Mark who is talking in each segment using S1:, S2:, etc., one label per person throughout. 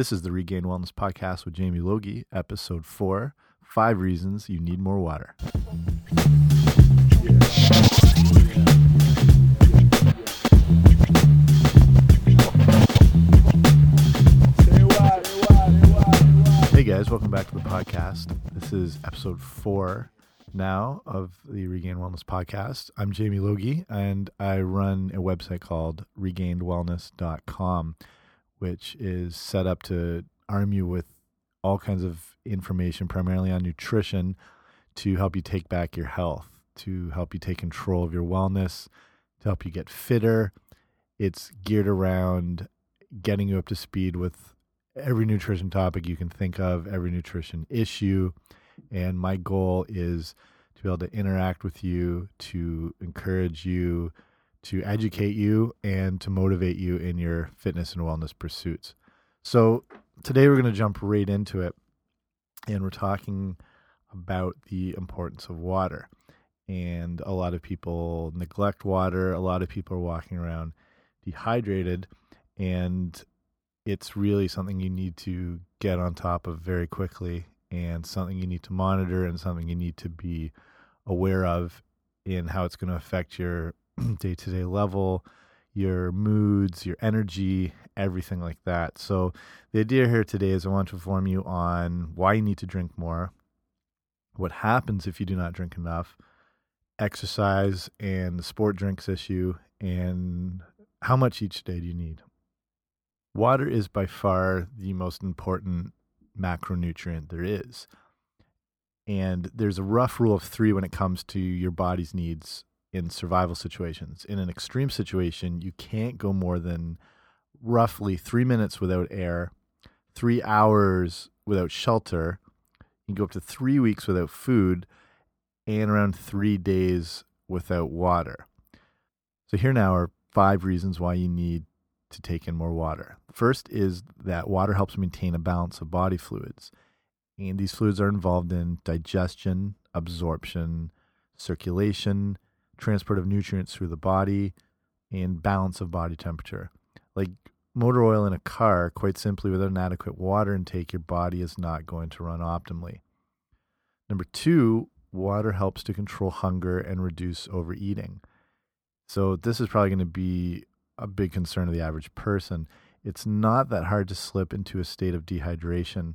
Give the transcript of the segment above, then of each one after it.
S1: This is the Regained Wellness Podcast with Jamie Logie, episode four Five Reasons You Need More Water. Hey guys, welcome back to the podcast. This is episode four now of the Regained Wellness Podcast. I'm Jamie Logie and I run a website called regainedwellness.com which is set up to arm you with all kinds of information, primarily on nutrition, to help you take back your health, to help you take control of your wellness, to help you get fitter. It's geared around getting you up to speed with every nutrition topic you can think of, every nutrition issue. And my goal is to be able to interact with you, to encourage you, to educate you and to motivate you in your fitness and wellness pursuits. So, today we're going to jump right into it and we're talking about the importance of water. And a lot of people neglect water, a lot of people are walking around dehydrated, and it's really something you need to get on top of very quickly and something you need to monitor and something you need to be aware of in how it's going to affect your day to day level, your moods, your energy, everything like that. So, the idea here today is I want to inform you on why you need to drink more, what happens if you do not drink enough, exercise and the sport drinks issue, and how much each day do you need. Water is by far the most important macronutrient there is. And there's a rough rule of three when it comes to your body's needs in survival situations. In an extreme situation, you can't go more than roughly three minutes without air, three hours without shelter. You can go up to three weeks without food, and around three days without water. So, here now are five reasons why you need to take in more water. First is that water helps maintain a balance of body fluids. And these fluids are involved in digestion, absorption, circulation, transport of nutrients through the body, and balance of body temperature. Like motor oil in a car, quite simply, without an adequate water intake, your body is not going to run optimally. Number two, water helps to control hunger and reduce overeating. So, this is probably going to be a big concern of the average person. It's not that hard to slip into a state of dehydration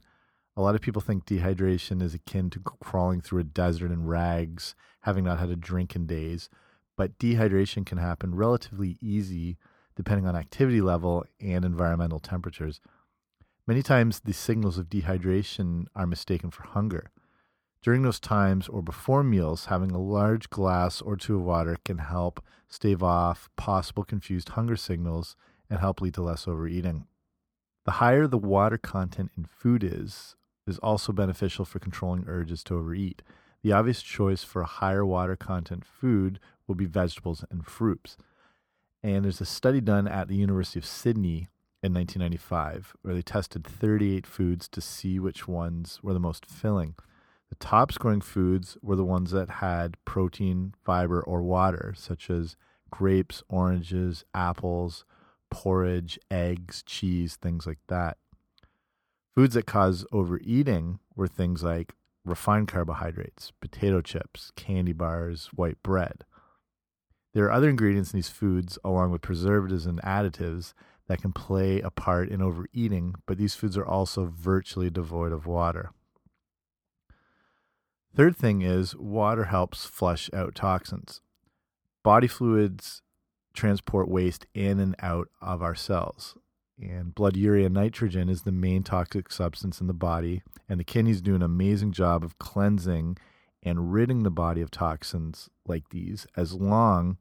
S1: a lot of people think dehydration is akin to crawling through a desert in rags, having not had a drink in days. But dehydration can happen relatively easy depending on activity level and environmental temperatures. Many times, the signals of dehydration are mistaken for hunger. During those times or before meals, having a large glass or two of water can help stave off possible confused hunger signals and help lead to less overeating. The higher the water content in food is, is also beneficial for controlling urges to overeat. The obvious choice for a higher water content food will be vegetables and fruits. And there's a study done at the University of Sydney in 1995 where they tested 38 foods to see which ones were the most filling. The top scoring foods were the ones that had protein, fiber, or water, such as grapes, oranges, apples, porridge, eggs, cheese, things like that. Foods that cause overeating were things like refined carbohydrates, potato chips, candy bars, white bread. There are other ingredients in these foods, along with preservatives and additives, that can play a part in overeating, but these foods are also virtually devoid of water. Third thing is water helps flush out toxins. Body fluids transport waste in and out of our cells and blood urea nitrogen is the main toxic substance in the body. And the kidneys do an amazing job of cleansing and ridding the body of toxins like these as long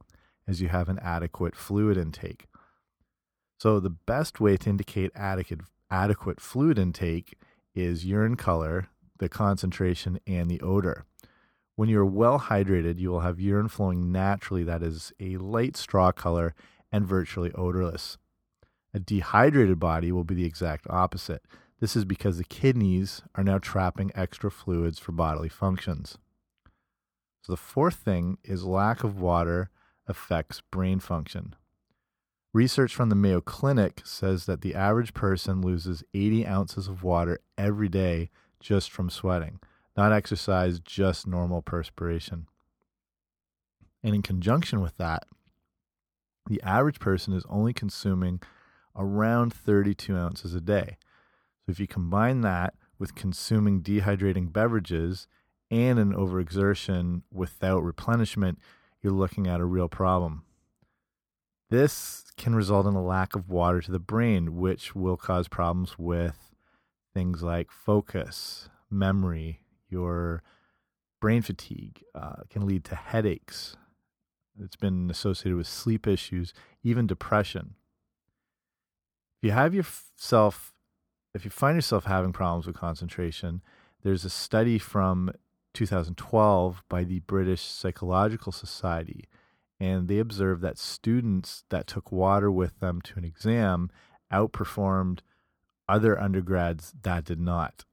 S1: as you have an adequate fluid intake. So the best way to indicate adequate adequate fluid intake is urine color the concentration and the odor. When you're well hydrated you will have urine flowing naturally that is a light straw color and virtually odorless a dehydrated body will be the exact opposite. This is because the kidneys are now trapping extra fluids for bodily functions. So, the fourth thing is lack of water affects brain function. Research from the Mayo Clinic says that the average person loses 80 ounces of water every day just from sweating, not exercise, just normal perspiration. And in conjunction with that, the average person is only consuming around 32 ounces a day. So if you combine that with consuming dehydrating beverages and an overexertion without replenishment, you're looking at a real problem. This can result in a lack of water to the brain, which will cause problems with things like focus, memory, your brain fatigue, uh, can lead to headaches. It's been associated with sleep issues, even depression. You have yourself, if you find yourself having problems with concentration, there's a study from 2012 by the British Psychological Society and they observed that students that took water with them to an exam outperformed other undergrads that did not.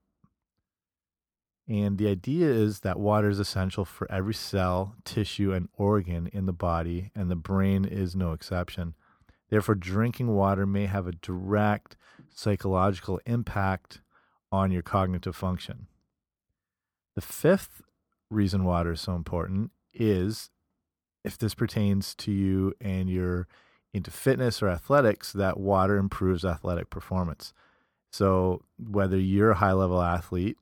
S1: And the idea is that water is essential for every cell, tissue, and organ in the body, and the brain is no exception. Therefore, drinking water may have a direct psychological impact on your cognitive function. The fifth reason water is so important is if this pertains to you and you're into fitness or athletics, that water improves athletic performance. So, whether you're a high level athlete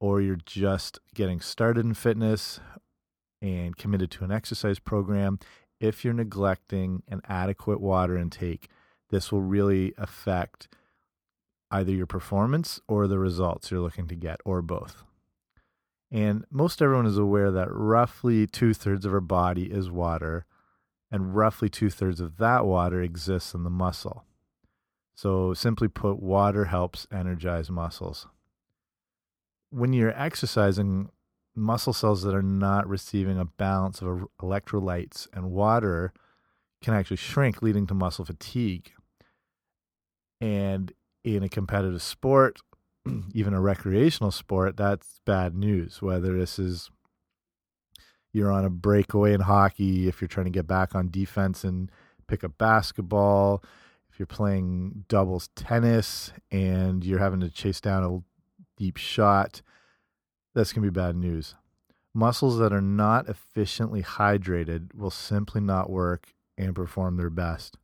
S1: or you're just getting started in fitness and committed to an exercise program, if you're neglecting an adequate water intake, this will really affect either your performance or the results you're looking to get, or both. And most everyone is aware that roughly two thirds of our body is water, and roughly two thirds of that water exists in the muscle. So, simply put, water helps energize muscles. When you're exercising, muscle cells that are not receiving a balance of er-, electrolytes and water can actually shrink, leading to muscle fatigue. And in a competitive sport, even a recreational sport, that's bad news. Whether this is you're on a breakaway in hockey, if you're trying to get back on defense and pick up basketball, if you're playing doubles tennis and you're having to chase down a deep shot, that's going to be bad news. Muscles that are not efficiently hydrated will simply not work and perform their best.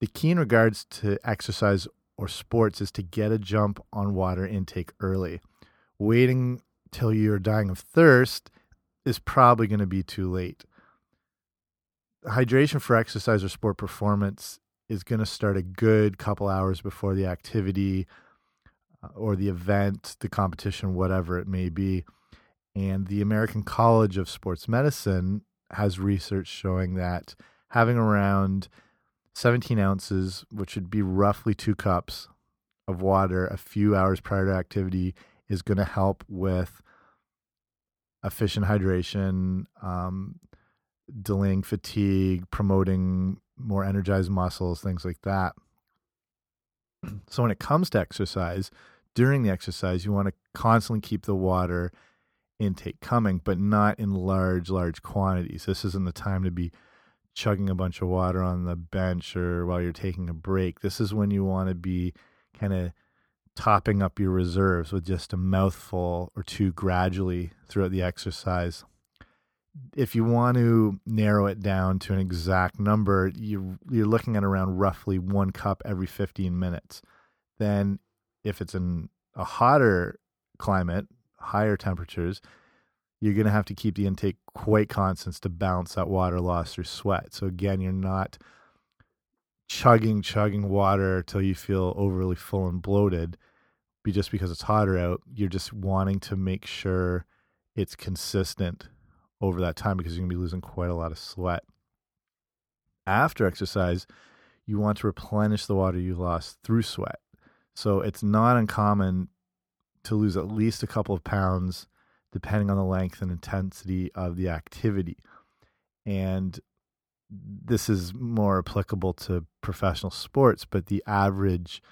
S1: The key in regards to exercise or sports is to get a jump on water intake early. Waiting till you're dying of thirst is probably going to be too late. Hydration for exercise or sport performance is going to start a good couple hours before the activity or the event, the competition, whatever it may be. And the American College of Sports Medicine has research showing that having around 17 ounces, which would be roughly two cups of water a few hours prior to activity, is going to help with efficient hydration, um, delaying fatigue, promoting more energized muscles, things like that. So, when it comes to exercise, during the exercise, you want to constantly keep the water intake coming, but not in large, large quantities. This isn't the time to be chugging a bunch of water on the bench or while you're taking a break. This is when you want to be kind of topping up your reserves with just a mouthful or two gradually throughout the exercise. If you want to narrow it down to an exact number, you you're looking at around roughly one cup every 15 minutes. Then, if it's in a hotter climate, higher temperatures, you're going to have to keep the intake quite constant to balance that water loss through sweat. So again, you're not chugging, chugging water until you feel overly full and bloated. Be just because it's hotter out, you're just wanting to make sure it's consistent over that time because you're going to be losing quite a lot of sweat. After exercise, you want to replenish the water you lost through sweat. So it's not uncommon to lose at least a couple of pounds depending on the length and intensity of the activity. And this is more applicable to professional sports, but the average,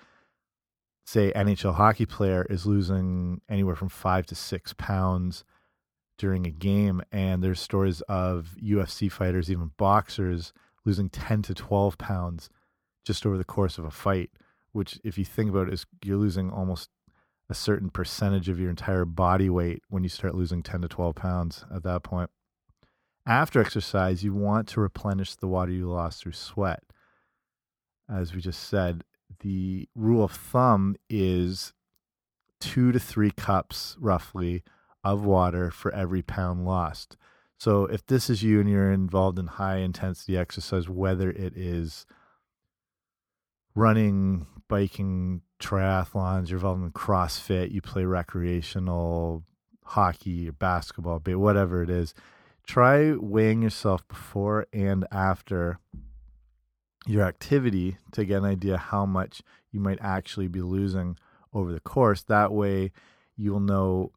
S1: say, NHL hockey player is losing anywhere from five to six pounds during a game. And there's stories of UFC fighters, even boxers, losing 10 to 12 pounds just over the course of a fight, which, if you think about it, is you're losing almost a certain percentage of your entire body weight when you start losing 10 to 12 pounds at that point. After exercise, you want to replenish the water you lost through sweat. As we just said, the rule of thumb is two to three cups roughly of water for every pound lost. So if this is you and you're involved in high intensity exercise, whether it is running, biking, triathlons, you're involved in CrossFit, you play recreational hockey or basketball, whatever it is, try weighing yourself before and after your activity to get an idea how much you might actually be losing over the course. That way, you'll know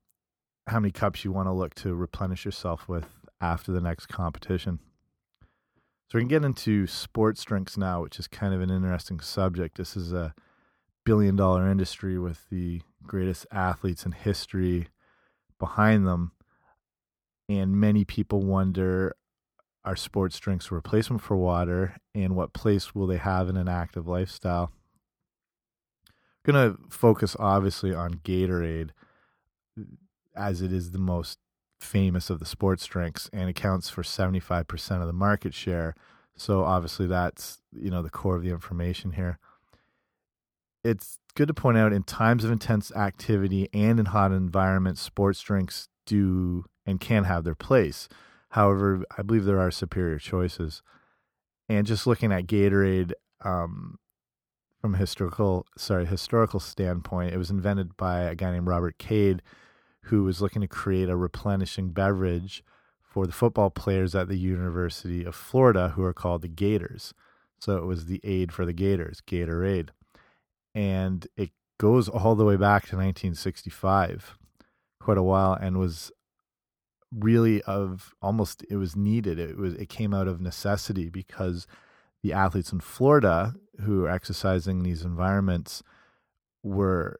S1: how many cups you want to look to replenish yourself with after the next competition. So we can get into sports drinks now, which is kind of an interesting subject. This is a billion dollar industry with the greatest athletes in history behind them. And many people wonder are sports drinks a replacement for water and what place will they have in an active lifestyle? I'm going to focus obviously on Gatorade as it is the most famous of the sports drinks and accounts for 75% of the market share. So obviously that's, you know, the core of the information here. It's good to point out in times of intense activity and in hot environments, sports drinks do and can have their place. However, I believe there are superior choices. And just looking at Gatorade um, from a historical, sorry, historical standpoint, it was invented by a guy named Robert Cade who was looking to create a replenishing beverage for the football players at the University of Florida who are called the Gators. So it was the aid for the Gators, Gatorade. And it goes all the way back to 1965, quite a while, and was really of almost it was needed. It was it came out of necessity because the athletes in Florida who are exercising these environments were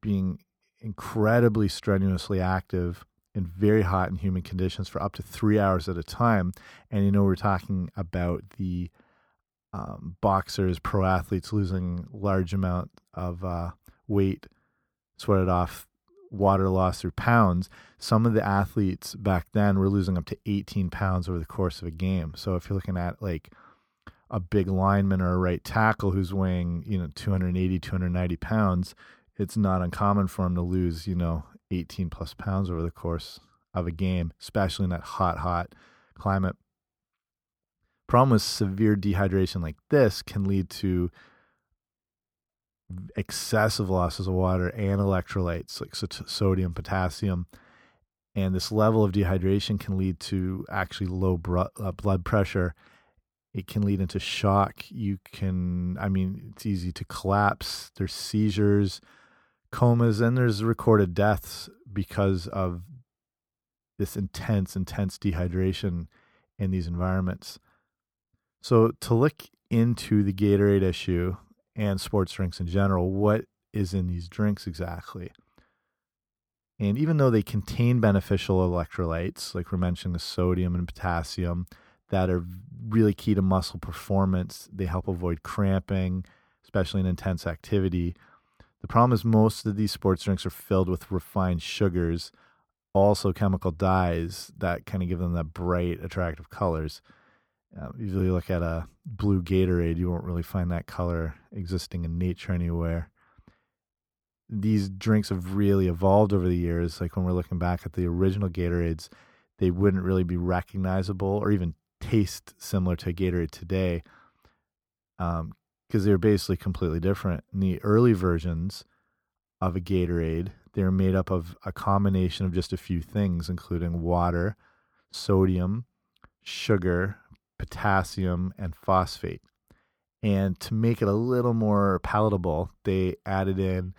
S1: being incredibly strenuously active in very hot and humid conditions for up to three hours at a time. And you know, we're talking about the um, boxers, pro athletes losing large amount of uh, weight, sweated off, water loss through pounds. Some of the athletes back then were losing up to 18 pounds over the course of a game. So if you're looking at like a big lineman or a right tackle who's weighing, you know, 280, 290 pounds, it's not uncommon for him to lose, you know, 18 plus pounds over the course of a game, especially in that hot, hot climate. Problem with severe dehydration like this can lead to excessive losses of water and electrolytes like sodium, potassium. And this level of dehydration can lead to actually low uh, blood pressure. It can lead into shock. You can, I mean, it's easy to collapse. There's seizures comas and there's recorded deaths because of this intense, intense dehydration in these environments. So, to look into the Gatorade issue and sports drinks in general, what is in these drinks exactly? And even though they contain beneficial electrolytes, like we're mentioning the sodium and potassium, that are really key to muscle performance, they help avoid cramping, especially in intense activity. The problem is most of these sports drinks are filled with refined sugars, also chemical dyes that kind of give them that bright, attractive colors. Uh, usually, look at a blue Gatorade, you won't really find that color existing in nature anywhere. These drinks have really evolved over the years. Like when we're looking back at the original Gatorades, they wouldn't really be recognizable or even taste similar to Gatorade today. Um, because they were basically completely different. In the early versions of a Gatorade, they were made up of a combination of just a few things, including water, sodium, sugar, potassium, and phosphate. And to make it a little more palatable, they added in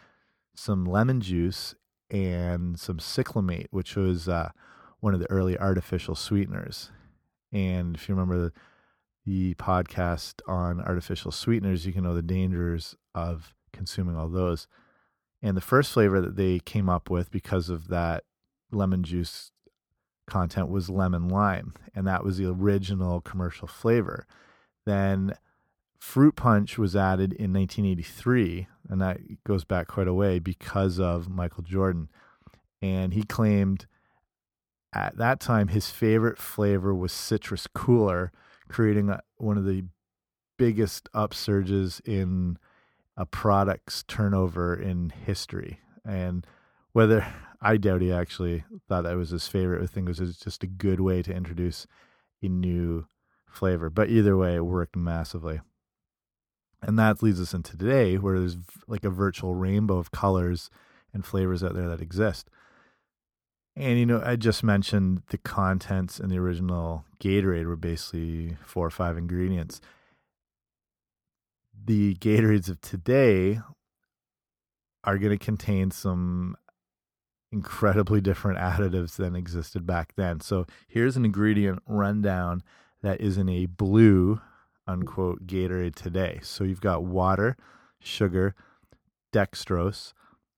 S1: some lemon juice and some cyclamate, which was uh, one of the early artificial sweeteners. And if you remember the the podcast on artificial sweeteners, you can know the dangers of consuming all those. And the first flavor that they came up with because of that lemon juice content was lemon lime. And that was the original commercial flavor. Then fruit punch was added in 1983, and that goes back quite a way because of Michael Jordan. And he claimed at that time his favorite flavor was citrus cooler, creating a, one of the biggest upsurges in a product's turnover in history. And whether I doubt he actually thought that was his favorite, I think it was just a good way to introduce a new flavor. But either way, it worked massively. And that leads us into today, where there's like a virtual rainbow of colors and flavors out there that exist. And, you know, I just mentioned the contents in the original Gatorade were basically four or five ingredients. The Gatorades of today are going to contain some incredibly different additives than existed back then. So here's an ingredient rundown that is in a blue unquote Gatorade today. So you've got water, sugar, dextrose,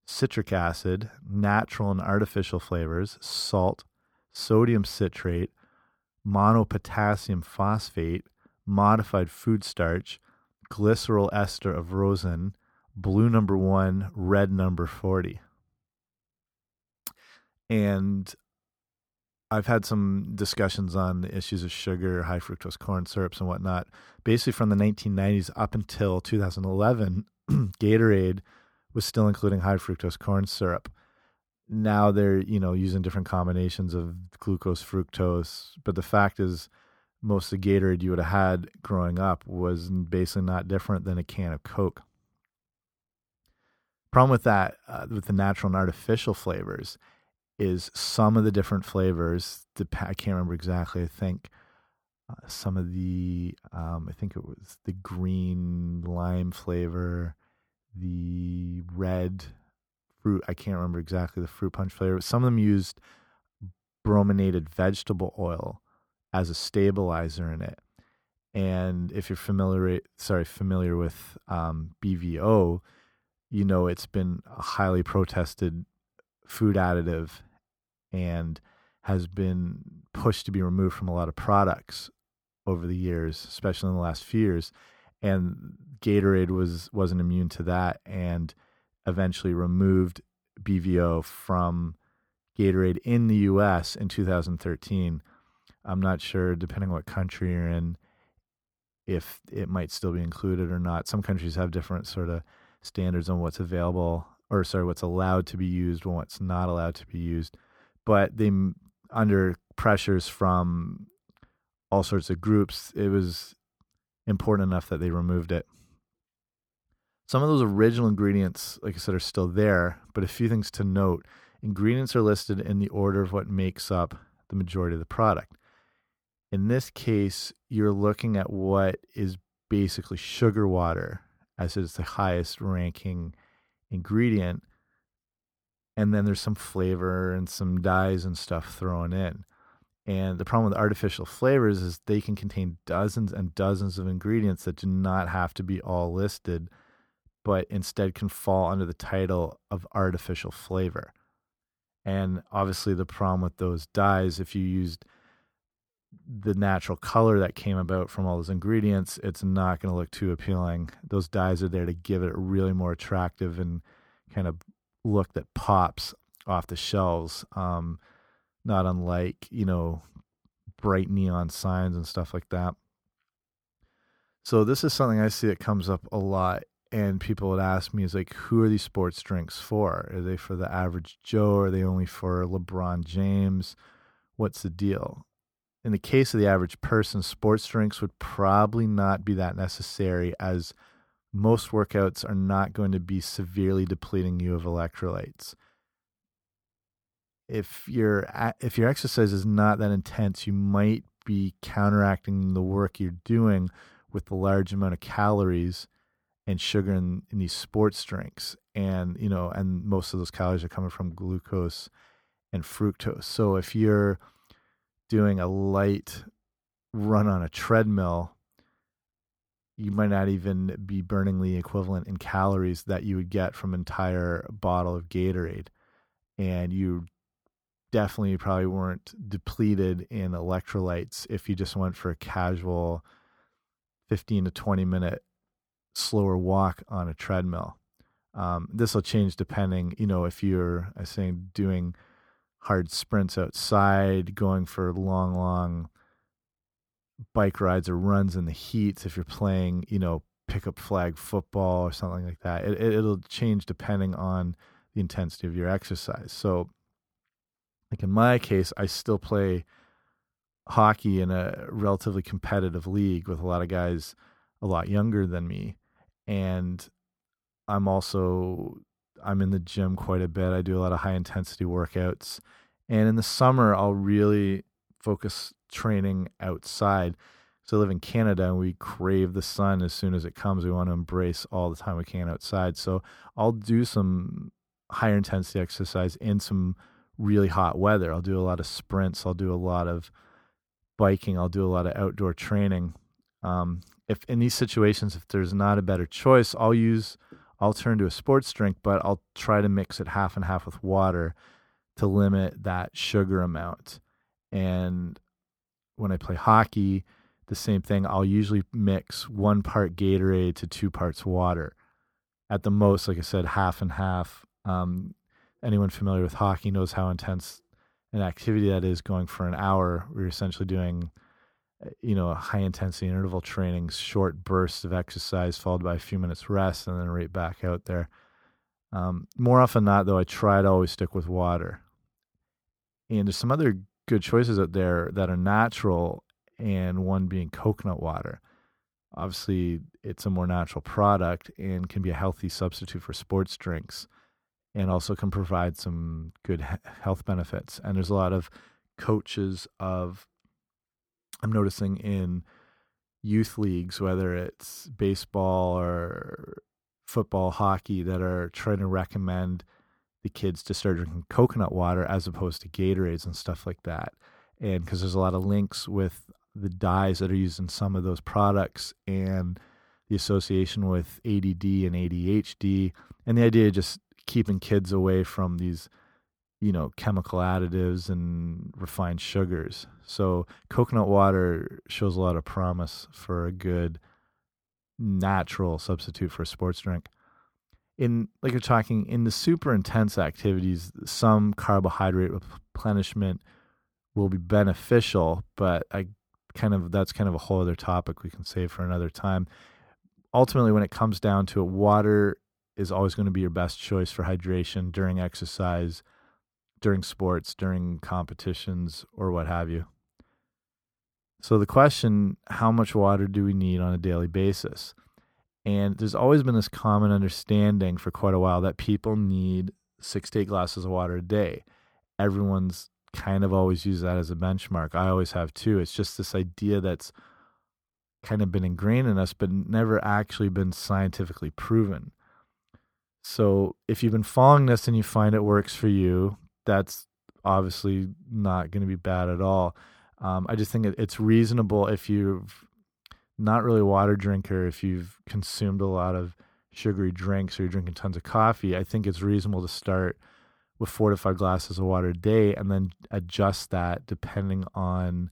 S1: citric acid, natural and artificial flavors, salt, sodium citrate, monopotassium phosphate, modified food starch, glycerol ester of rosin, blue number one, red number 40. And I've had some discussions on the issues of sugar, high fructose corn syrups, and whatnot. Basically, from the 1990s up until 2011, Gatorade was still including high fructose corn syrup. Now they're you know using different combinations of glucose, fructose, but the fact is, most of the Gatorade you would have had growing up was basically not different than a can of Coke. Problem with that, uh, with the natural and artificial flavors, is some of the different flavors. I can't remember exactly. I think uh, some of the, um, I think it was the green lime flavor, the red fruit. I can't remember exactly the fruit punch flavor. But some of them used brominated vegetable oil as a stabilizer in it. And if you're familiar, sorry, familiar with um, BVO, you know it's been a highly protested food additive and has been pushed to be removed from a lot of products over the years, especially in the last few years. And Gatorade was wasn't immune to that, and eventually removed BVO from Gatorade in the U.S. in 2013. I'm not sure, depending on what country you're in, if it might still be included or not. Some countries have different sort of standards on what's available, or sorry, what's allowed to be used and what's not allowed to be used but they under pressures from all sorts of groups, it was important enough that they removed it. Some of those original ingredients, like I said, are still there, but a few things to note. Ingredients are listed in the order of what makes up the majority of the product. In this case, you're looking at what is basically sugar water, as it's the highest ranking ingredient and then there's some flavor and some dyes and stuff thrown in. And the problem with artificial flavors is they can contain dozens and dozens of ingredients that do not have to be all listed, but instead can fall under the title of artificial flavor. And obviously, the problem with those dyes, if you used the natural color that came about from all those ingredients, it's not going to look too appealing. Those dyes are there to give it a really more attractive and kind of look that pops off the shelves. Um, not unlike you know bright neon signs and stuff like that. So this is something I see that comes up a lot, and people would ask me is like, who are these sports drinks for? Are they for the average Joe? Are they only for LeBron James? What's the deal? In the case of the average person, sports drinks would probably not be that necessary as most workouts are not going to be severely depleting you of electrolytes. If your if your exercise is not that intense, you might be counteracting the work you're doing with the large amount of calories and sugar in, in these sports drinks. And you know, and most of those calories are coming from glucose and fructose. So if you're doing a light run on a treadmill you might not even be burning the equivalent in calories that you would get from an entire bottle of Gatorade. And you definitely probably weren't depleted in electrolytes if you just went for a casual 15 to 20 minute slower walk on a treadmill. Um, this will change depending, you know, if you're, I saying, doing hard sprints outside, going for long, long bike rides or runs in the heat. If you're playing, you know, pickup flag football or something like that, it, it, it'll change depending on the intensity of your exercise. So, like in my case, I still play hockey in a relatively competitive league with a lot of guys a lot younger than me and I'm also I'm in the gym quite a bit. I do a lot of high intensity workouts. And in the summer I'll really focus training outside. So I live in Canada and we crave the sun as soon as it comes. We want to embrace all the time we can outside. So I'll do some higher intensity exercise in some really hot weather. I'll do a lot of sprints. I'll do a lot of biking. I'll do a lot of outdoor training. Um, if in these situations, if there's not a better choice, I'll use, I'll turn to a sports drink, but I'll try to mix it half and half with water to limit that sugar amount. And when I play hockey, the same thing. I'll usually mix one part Gatorade to two parts water. At the most, like I said, half and half. Um, anyone familiar with hockey knows how intense an activity that is going for an hour. We're essentially doing you know, high intensity interval training, short bursts of exercise followed by a few minutes rest, and then right back out there. Um, more often not, though, I try to always stick with water. And there's some other good choices out there that are natural, and one being coconut water. Obviously, it's a more natural product and can be a healthy substitute for sports drinks, and also can provide some good health benefits. And there's a lot of coaches of I'm noticing in youth leagues, whether it's baseball or football, hockey, that are trying to recommend the kids to start drinking coconut water as opposed to Gatorades and stuff like that. And because there's a lot of links with the dyes that are used in some of those products and the association with ADD and ADHD, and the idea just keeping kids away from these you know, chemical additives and refined sugars. So coconut water shows a lot of promise for a good natural substitute for a sports drink. In like you're talking in the super intense activities, some carbohydrate replenishment will be beneficial, but I kind of that's kind of a whole other topic we can save for another time. Ultimately, when it comes down to it, water is always going to be your best choice for hydration during exercise during sports, during competitions, or what have you. So, the question how much water do we need on a daily basis? And there's always been this common understanding for quite a while that people need six to eight glasses of water a day. Everyone's kind of always used that as a benchmark. I always have too. It's just this idea that's kind of been ingrained in us, but never actually been scientifically proven. So if you've been following this and you find it works for you, that's obviously not going to be bad at all. Um, I just think it's reasonable if you've not really a water drinker, if you've consumed a lot of sugary drinks or you're drinking tons of coffee, I think it's reasonable to start with four to five glasses of water a day and then adjust that depending on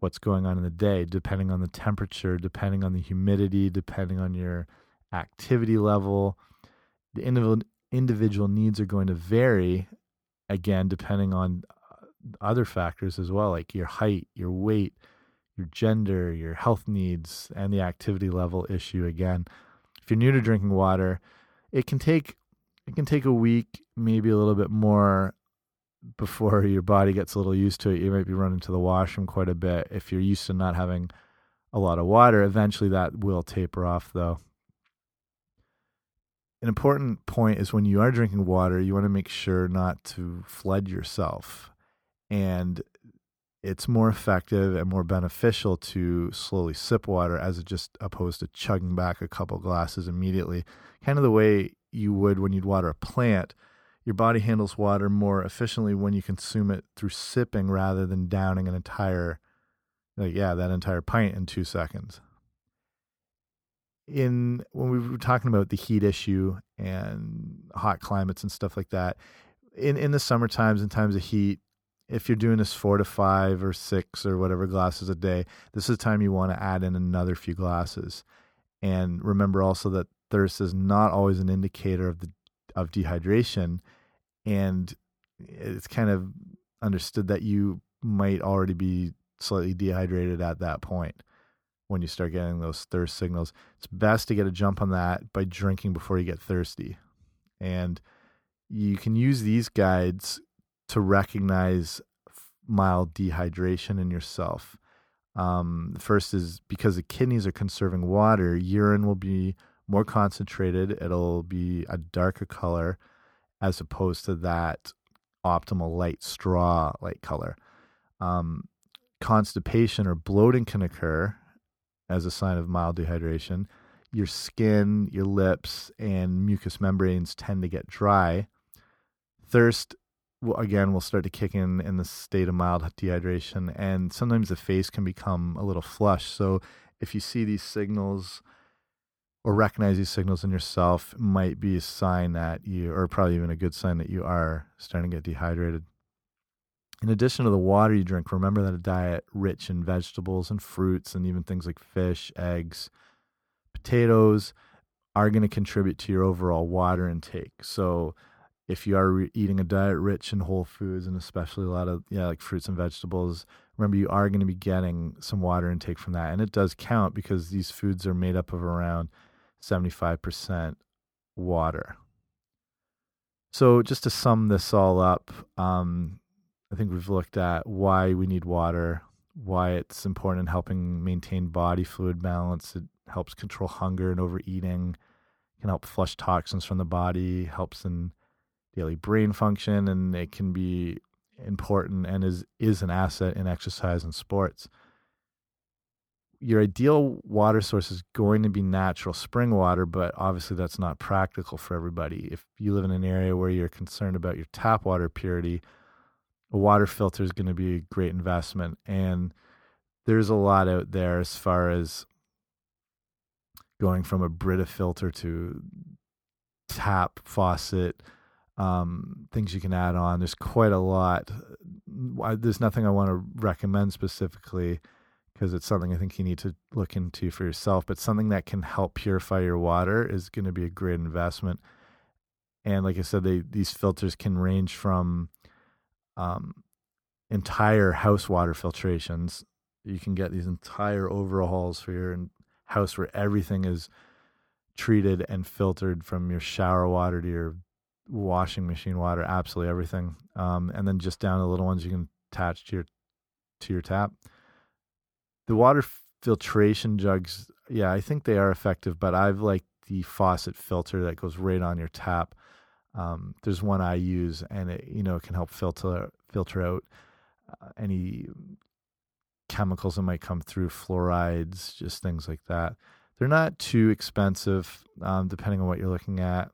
S1: what's going on in the day, depending on the temperature, depending on the humidity, depending on your activity level. The individual needs are going to vary again, depending on uh, other factors as well, like your height, your weight, your gender, your health needs, and the activity level issue. Again, if you're new to drinking water, it can take it can take a week, maybe a little bit more before your body gets a little used to it. You might be running to the washroom quite a bit. If you're used to not having a lot of water, eventually that will taper off though an important point is when you are drinking water, you want to make sure not to flood yourself. And it's more effective and more beneficial to slowly sip water as just opposed to chugging back a couple glasses immediately. Kind of the way you would when you'd water a plant. Your body handles water more efficiently when you consume it through sipping rather than downing an entire, like, yeah, that entire pint in two seconds in when we were talking about the heat issue and hot climates and stuff like that in in the summer times and times of heat if you're doing this four to five or six or whatever glasses a day, this is the time you want to add in another few glasses. And remember also that thirst is not always an indicator of the of dehydration, and it's kind of understood that you might already be slightly dehydrated at that point when you start getting those thirst signals. It's best to get a jump on that by drinking before you get thirsty. And you can use these guides to recognize mild dehydration in yourself. Um, first is because the kidneys are conserving water, urine will be more concentrated. It'll be a darker color as opposed to that optimal light straw light color. Um, constipation or bloating can occur as a sign of mild dehydration. Your skin, your lips, and mucous membranes tend to get dry. Thirst, again, will start to kick in in the state of mild dehydration, and sometimes the face can become a little flushed. So, if you see these signals or recognize these signals in yourself, might be a sign that you, or probably even a good sign that you are starting to get dehydrated. In addition to the water you drink, remember that a diet rich in vegetables and fruits and even things like fish, eggs, potatoes are going to contribute to your overall water intake. So, if you are re- eating a diet rich in whole foods and especially a lot of yeah like fruits and vegetables remember you are going to be getting some water intake from that and it does count because these foods are made up of around 75% water so just to sum this all up um, i think we've looked at why we need water why it's important in helping maintain body fluid balance it helps control hunger and overeating can help flush toxins from the body helps in daily brain function, and it can be important and is is an asset in exercise and sports. Your ideal water source is going to be natural spring water, but obviously that's not practical for everybody. If you live in an area where you're concerned about your tap water purity, a water filter is going to be a great investment. And there's a lot out there as far as going from a Brita filter to tap faucet um, things you can add on. There's quite a lot. There's nothing I want to recommend specifically because it's something I think you need to look into for yourself. But something that can help purify your water is going to be a great investment. And like I said, they these filters can range from um, entire house water filtrations. You can get these entire overhauls for your house where everything is treated and filtered from your shower water to your washing machine water, absolutely everything. Um, and then just down the little ones you can attach to your to your tap. The water filtration jugs, yeah, I think they are effective, but I've liked the faucet filter that goes right on your tap. Um, there's one I use, and it you know it can help filter filter out uh, any chemicals that might come through, fluorides, just things like that. They're not too expensive, um, depending on what you're looking at.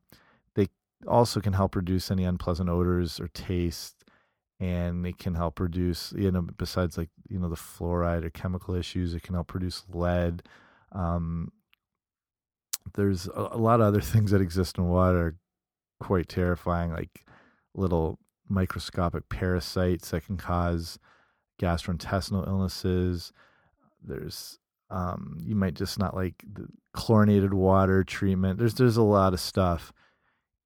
S1: They also can help reduce any unpleasant odors or taste and they can help reduce you know besides like you know the fluoride or chemical issues it can help reduce lead. Um, there's a, a, lot of other things that exist in water quite terrifying like little microscopic parasites that can cause gastrointestinal illnesses. There's um, you might just not like the chlorinated water treatment. There's there's a lot of stuff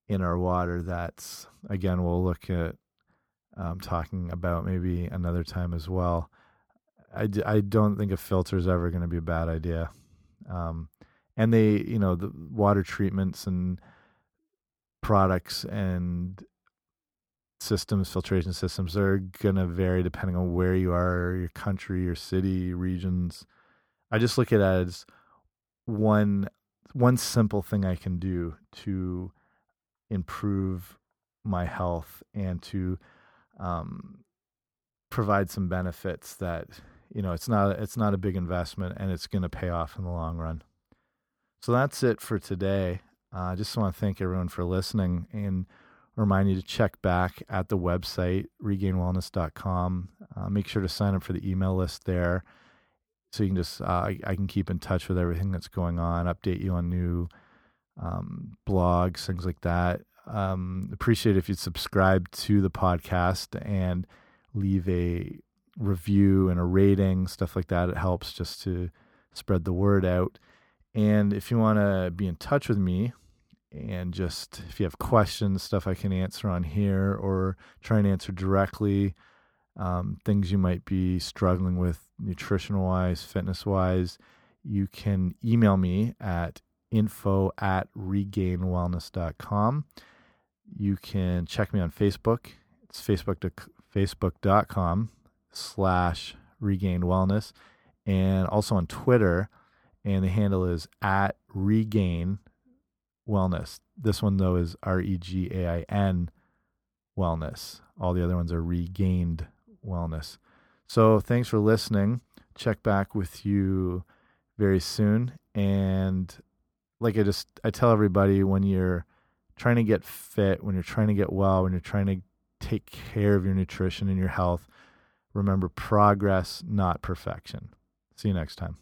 S1: in our water that's again we'll look at um, talking about maybe another time as well. I d- I don't think a filter is ever going to be a bad idea. Um, and they you know the water treatments and products and systems filtration systems are going to vary depending on where you are your country your city regions i just look at it as one one simple thing i can do to improve my health and to um, provide some benefits that you know it's not it's not a big investment and it's going to pay off in the long run. So that's it for today. Uh, I just want to thank everyone for listening and remind you to check back at the website regainedwellness.com. Uh, make sure to sign up for the email list there so you can just uh, I, I, can keep in touch with everything that's going on, update you on new um, blogs, things like that. Um, appreciate if you'd subscribe to the podcast and leave a review and a rating, stuff like that. It helps just to spread the word out. And if you want to be in touch with me and just if you have questions, stuff I can answer on here or try and answer directly, um, things you might be struggling with nutrition wise, fitness wise, you can email me at info at regainedwellness.com. You can check me on Facebook. It's facebook facebook.com slash regained wellness and also on Twitter. And the handle is at regain wellness. This one, though, is R E G A I N wellness. All the other ones are regained wellness. So thanks for listening. Check back with you very soon. And like I just, I tell everybody when you're trying to get fit, when you're trying to get well, when you're trying to take care of your nutrition and your health, remember progress, not perfection. See you next time.